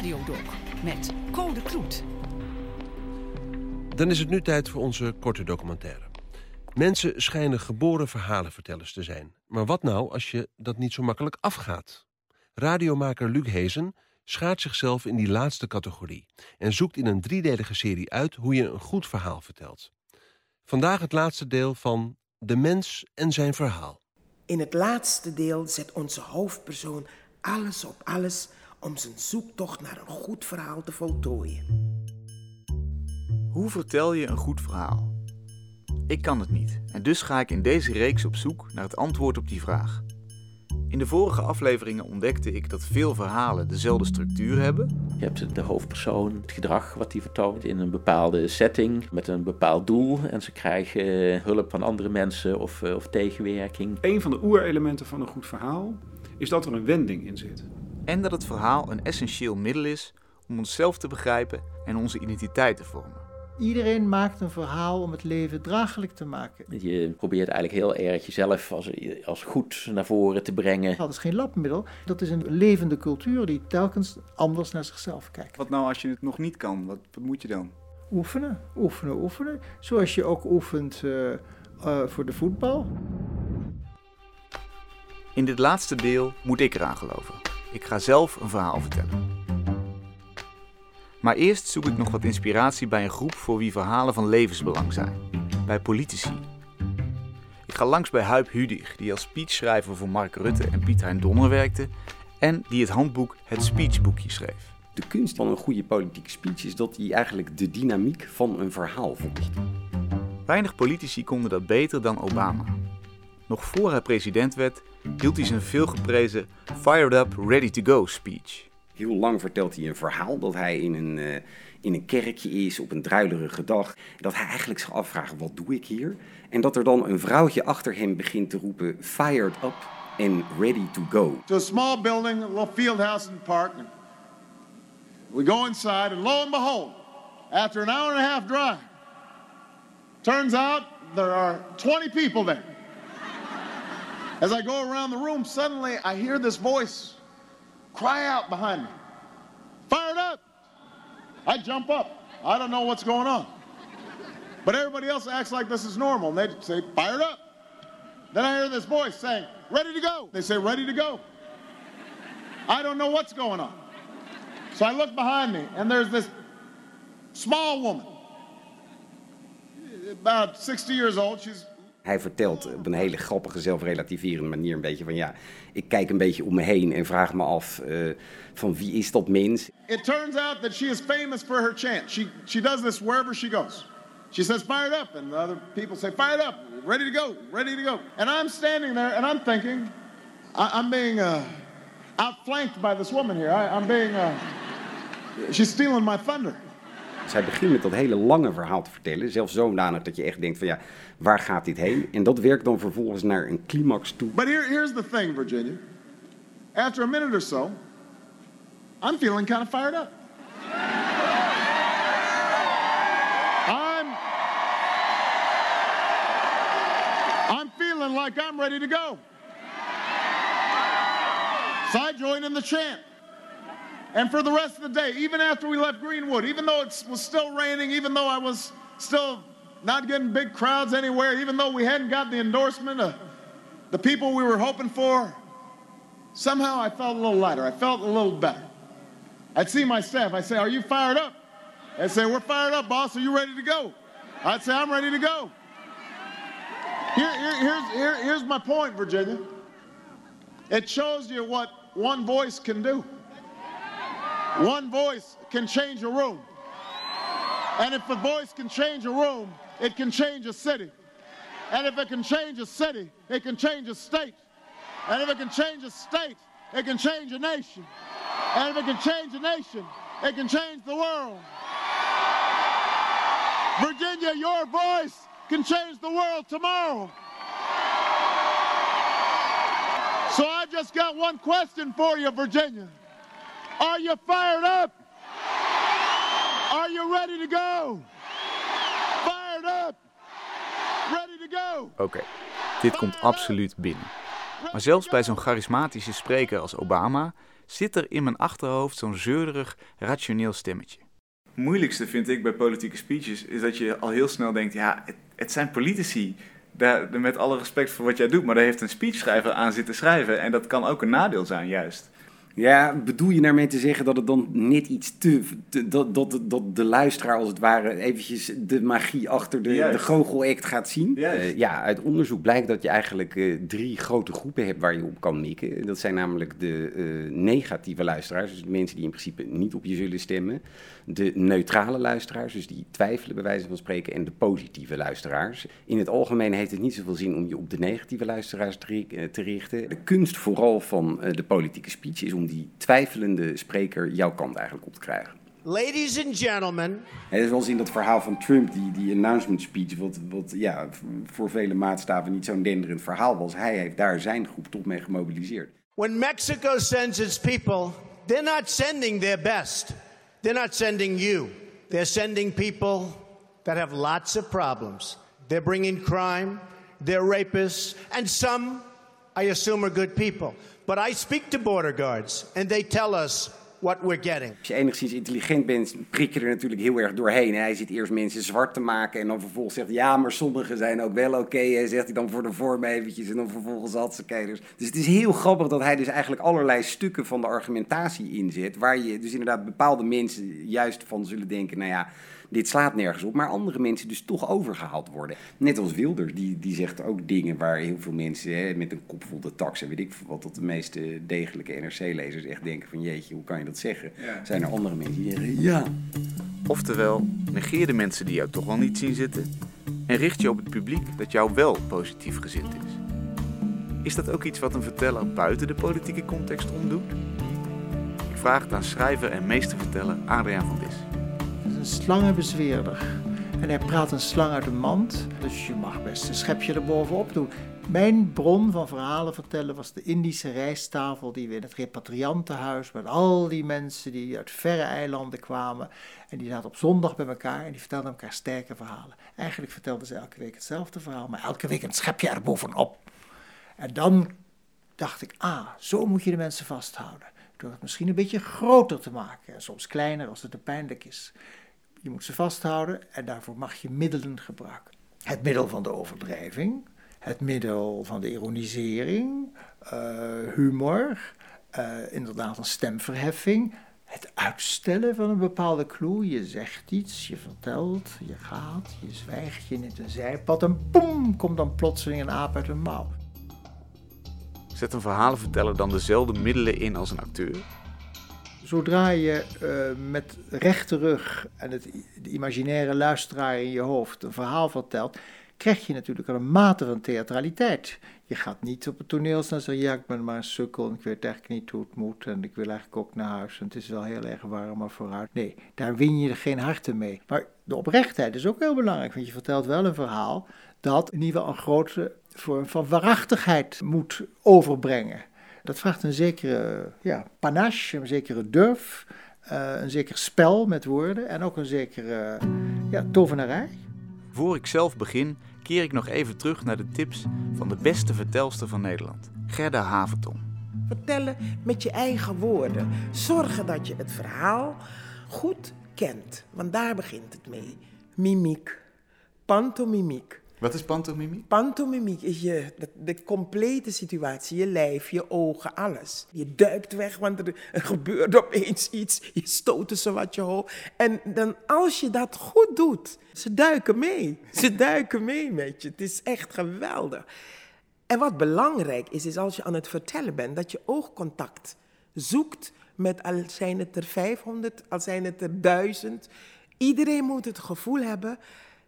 Radiodoc met Code Kloet. Dan is het nu tijd voor onze korte documentaire. Mensen schijnen geboren verhalenvertellers te zijn. Maar wat nou als je dat niet zo makkelijk afgaat? Radiomaker Luc Hezen schaart zichzelf in die laatste categorie... en zoekt in een driedelige serie uit hoe je een goed verhaal vertelt. Vandaag het laatste deel van De Mens en zijn verhaal. In het laatste deel zet onze hoofdpersoon alles op alles om zijn zoektocht naar een goed verhaal te voltooien. Hoe vertel je een goed verhaal? Ik kan het niet en dus ga ik in deze reeks op zoek naar het antwoord op die vraag. In de vorige afleveringen ontdekte ik dat veel verhalen dezelfde structuur hebben. Je hebt de hoofdpersoon, het gedrag wat hij vertoont in een bepaalde setting met een bepaald doel. En ze krijgen eh, hulp van andere mensen of, eh, of tegenwerking. Een van de oerelementen van een goed verhaal is dat er een wending in zit. En dat het verhaal een essentieel middel is om onszelf te begrijpen en onze identiteit te vormen. Iedereen maakt een verhaal om het leven draaglijk te maken. Je probeert eigenlijk heel erg jezelf als, als goed naar voren te brengen. Dat is geen labmiddel, dat is een levende cultuur die telkens anders naar zichzelf kijkt. Wat nou als je het nog niet kan? Wat, wat moet je dan? Oefenen, oefenen, oefenen. Zoals je ook oefent uh, uh, voor de voetbal. In dit laatste deel moet ik eraan geloven. Ik ga zelf een verhaal vertellen. Maar eerst zoek ik nog wat inspiratie bij een groep voor wie verhalen van levensbelang zijn. Bij politici. Ik ga langs bij Huip Hudig, die als speechschrijver voor Mark Rutte en Piet Hein Donner werkte en die het handboek Het Speechboekje schreef. De kunst van een goede politieke speech is dat hij eigenlijk de dynamiek van een verhaal volgt. Weinig politici konden dat beter dan Obama. Nog voor hij president werd, hield hij zijn veelgeprezen Fired Up, Ready to Go speech. Heel lang vertelt hij een verhaal dat hij in een, uh, in een kerkje is op een druilerige dag. Dat hij eigenlijk zich afvraagt, wat doe ik hier? En dat er dan een vrouwtje achter hem begint te roepen, fired up and ready to go. To a small building, a little field house in the park. We go inside and lo and behold, after an hour and a half drive, turns out there are 20 people there. As I go around the room, suddenly I hear this voice cry out behind me. Fired up! I jump up. I don't know what's going on. But everybody else acts like this is normal. And they say, fired up. Then I hear this voice saying, ready to go. They say, ready to go. I don't know what's going on. So I look behind me, and there's this small woman, about 60 years old. She's Hij vertelt op een hele grappige, zelfrelativerende manier een beetje van ja, ik kijk een beetje om me heen en vraag me af uh, van wie is dat mens. It turns out that she is famous for her chant. She, she does this wherever she goes. She says fired up and other people say fired up, ready to go, ready to go. And I'm standing there and I'm thinking, I, am being uh, outflanked by this woman here. I, I'm being, uh, she's stealing my thunder. Zij begint met dat hele lange verhaal te vertellen. Zelfs zodanig dat je echt denkt van ja, waar gaat dit heen? En dat werkt dan vervolgens naar een climax toe. But here, here's the thing, Virginia. After a minute or so, I'm feeling kind of fired up. I'm, I'm feeling like I'm ready to go. So I join in the chant. And for the rest of the day, even after we left Greenwood, even though it was still raining, even though I was still not getting big crowds anywhere, even though we hadn't got the endorsement of the people we were hoping for, somehow I felt a little lighter. I felt a little better. I'd see my staff. I'd say, Are you fired up? They'd say, We're fired up, boss. Are you ready to go? I'd say, I'm ready to go. Here, here, here's, here, here's my point, Virginia. It shows you what one voice can do. One voice can change a room. And if a voice can change a room, it can change a city. And if it can change a city, it can change a state. And if it can change a state, it can change a nation. And if it can change a nation, it can change the world. Virginia, your voice can change the world tomorrow. So I just got one question for you, Virginia. Are you fired up? Are you ready to go? Fired up. Ready to go. Oké, okay. dit komt absoluut binnen. Maar zelfs bij zo'n charismatische spreker als Obama zit er in mijn achterhoofd zo'n zeurderig, rationeel stemmetje. Het moeilijkste vind ik bij politieke speeches is dat je al heel snel denkt: ja, het, het zijn politici. Daar, met alle respect voor wat jij doet, maar daar heeft een speechschrijver aan zitten schrijven. En dat kan ook een nadeel zijn, juist. Ja, bedoel je daarmee te zeggen dat het dan net iets te... te- dat, dat, dat de luisteraar als het ware eventjes de magie achter de, de goochelact gaat zien? Eh, ja, uit onderzoek blijkt dat je eigenlijk eh, drie grote groepen hebt waar je op kan mikken. Dat zijn namelijk de eh, negatieve luisteraars, dus de mensen die in principe niet op je zullen stemmen. De neutrale luisteraars, dus die twijfelen bij wijze van spreken. En de positieve luisteraars. In het algemeen heeft het niet zoveel zin om je op de negatieve luisteraars te, te richten. De kunst vooral van de politieke speech is om die twijfelende spreker jouw kant eigenlijk op te krijgen. Ladies and gentlemen, Het is eens in dat verhaal van Trump, die, die announcement speech, wat, wat ja, voor vele maatstaven niet zo'n denderend verhaal was. Hij heeft daar zijn groep toch mee gemobiliseerd. when Mexico sends its people, they're not sending their best. They're not sending you. They're sending people that have lots of problems. They're bringing crime, they're rapists, and some, I assume, are good people. But I speak to border guards, and they tell us what we're getting. Als je enigszins intelligent bent, prik je er natuurlijk heel erg doorheen. Hij zit eerst mensen zwart te maken en dan vervolgens zegt ja, maar sommigen zijn ook wel oké. Hij zegt hij dan voor de vorm eventjes en dan vervolgens ze Dus, dus het is heel grappig dat hij dus eigenlijk allerlei stukken van de argumentatie inzet... waar je dus inderdaad bepaalde mensen juist van zullen denken... nou ja, dit slaat nergens op, maar andere mensen dus toch overgehaald worden. Net als Wilders, die, die zegt ook dingen waar heel veel mensen hè, met een kop vol de tax en weet ik wat, dat de meeste degelijke NRC-lezers echt denken van jeetje, hoe kan je dat zeggen? Ja. Zijn er andere mensen die zeggen ja. Oftewel, negeer de mensen die jou toch wel niet zien zitten en richt je op het publiek dat jou wel positief gezind is. Is dat ook iets wat een verteller buiten de politieke context omdoet? Ik vraag het aan schrijver en meesterverteller Adriaan van Dis. Een slangenbezweerder. En hij praat een slang uit een mand, dus je mag best een schepje erbovenop doen. Mijn bron van verhalen vertellen was de Indische rijsttafel die we in het repatriantenhuis met al die mensen die uit verre eilanden kwamen. En die zaten op zondag bij elkaar en die vertelden elkaar sterke verhalen. Eigenlijk vertelden ze elke week hetzelfde verhaal, maar elke week een schepje erbovenop. En dan dacht ik, ah, zo moet je de mensen vasthouden. Door het misschien een beetje groter te maken en soms kleiner als het te pijnlijk is. Je moet ze vasthouden en daarvoor mag je middelen gebruiken. Het middel van de overdrijving, het middel van de ironisering, eh, humor, eh, inderdaad een stemverheffing, het uitstellen van een bepaalde clue. Je zegt iets, je vertelt, je gaat, je zwijgt, je neemt een zijpad en poem, komt dan plotseling een aap uit een mouw. Zet een verhalenverteller dan dezelfde middelen in als een acteur? Zodra je eh, met rechte rug en het, de imaginaire luisteraar in je hoofd een verhaal vertelt, krijg je natuurlijk een mate van theatraliteit. Je gaat niet op het toneel staan en zeggen, ja, ik ben maar een sukkel en ik weet eigenlijk niet hoe het moet en ik wil eigenlijk ook naar huis en het is wel heel erg warm, maar vooruit. Nee, daar win je er geen harten mee. Maar de oprechtheid is ook heel belangrijk, want je vertelt wel een verhaal dat in ieder geval een grote vorm van waarachtigheid moet overbrengen. Dat vraagt een zekere ja, panache, een zekere durf, eh, een zeker spel met woorden en ook een zekere ja, tovenarij. Voor ik zelf begin, keer ik nog even terug naar de tips van de beste vertelster van Nederland, Gerda Havertong. Vertellen met je eigen woorden. Zorgen dat je het verhaal goed kent. Want daar begint het mee. Mimiek. Pantomimiek. Wat is pantomimiek? Pantomimiek is je, de, complete situatie, je lijf, je ogen, alles. Je duikt weg, want er, gebeurt opeens iets. Je stoot zo wat je hoofd. En dan als je dat goed doet, ze duiken mee. Ze duiken mee met je. Het is echt geweldig. En wat belangrijk is, is als je aan het vertellen bent, dat je oogcontact zoekt met, al zijn het er 500, al zijn het er 1000. Iedereen moet het gevoel hebben,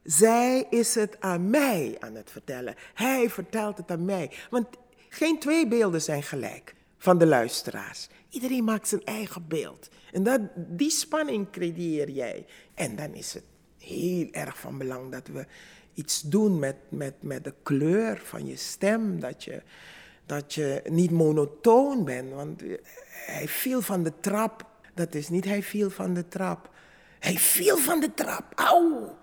zij is het aan mij aan het vertellen. Hij vertelt het aan mij. Want geen twee beelden zijn gelijk van de luisteraars. Iedereen maakt zijn eigen beeld. En dat, die spanning creëer jij. En dan is het heel erg van belang dat we iets doen met, met, met de kleur van je stem. Dat je, dat je niet monotoon bent. Want hij viel van de trap. Dat is niet hij viel van de trap. Hij viel van de trap. Auw!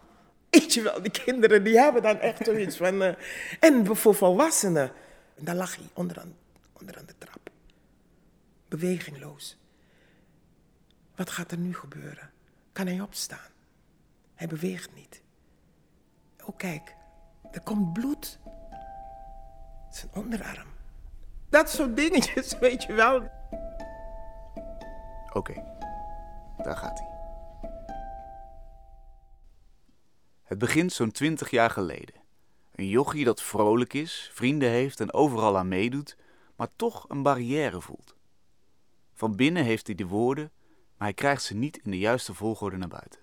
Weet je wel, die kinderen die hebben dan echt zoiets van... eh, en voor volwassenen, dan lag hij onderaan, onderaan de trap. bewegingloos. Wat gaat er nu gebeuren? Kan hij opstaan? Hij beweegt niet. Oh, kijk, er komt bloed. Zijn onderarm. Dat soort dingetjes, weet je wel. Oké, daar gaat hij. Het begint zo'n twintig jaar geleden. Een jochie dat vrolijk is, vrienden heeft en overal aan meedoet, maar toch een barrière voelt. Van binnen heeft hij de woorden, maar hij krijgt ze niet in de juiste volgorde naar buiten.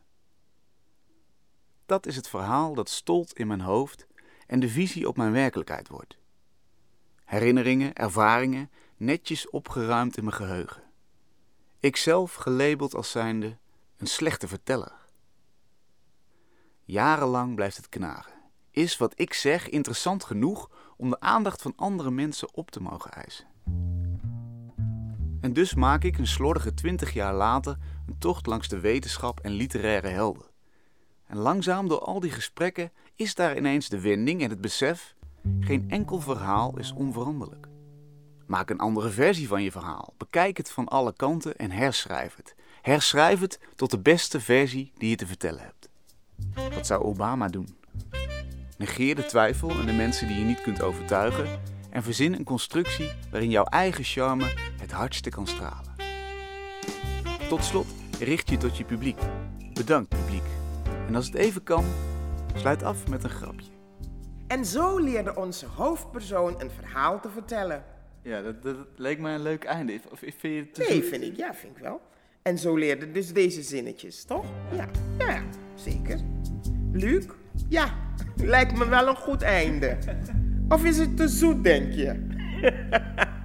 Dat is het verhaal dat stolt in mijn hoofd en de visie op mijn werkelijkheid wordt. Herinneringen, ervaringen, netjes opgeruimd in mijn geheugen. Ikzelf gelabeld als zijnde een slechte verteller. Jarenlang blijft het knagen. Is wat ik zeg interessant genoeg om de aandacht van andere mensen op te mogen eisen? En dus maak ik een slordige twintig jaar later een tocht langs de wetenschap en literaire helden. En langzaam door al die gesprekken is daar ineens de wending en het besef: geen enkel verhaal is onveranderlijk. Maak een andere versie van je verhaal. Bekijk het van alle kanten en herschrijf het. Herschrijf het tot de beste versie die je te vertellen hebt. Wat zou Obama doen? Negeer de twijfel en de mensen die je niet kunt overtuigen en verzin een constructie waarin jouw eigen charme het hardste kan stralen. Tot slot richt je tot je publiek. Bedankt publiek. En als het even kan, sluit af met een grapje. En zo leerde onze hoofdpersoon een verhaal te vertellen. Ja, dat, dat leek mij een leuk einde. Of vind je het te Nee, vind ik, ja, vind ik wel. En zo leerde dus deze zinnetjes, toch? Ja, ja, zeker. Luc? Ja, lijkt me wel een goed einde. Of is het te zoet, denk je?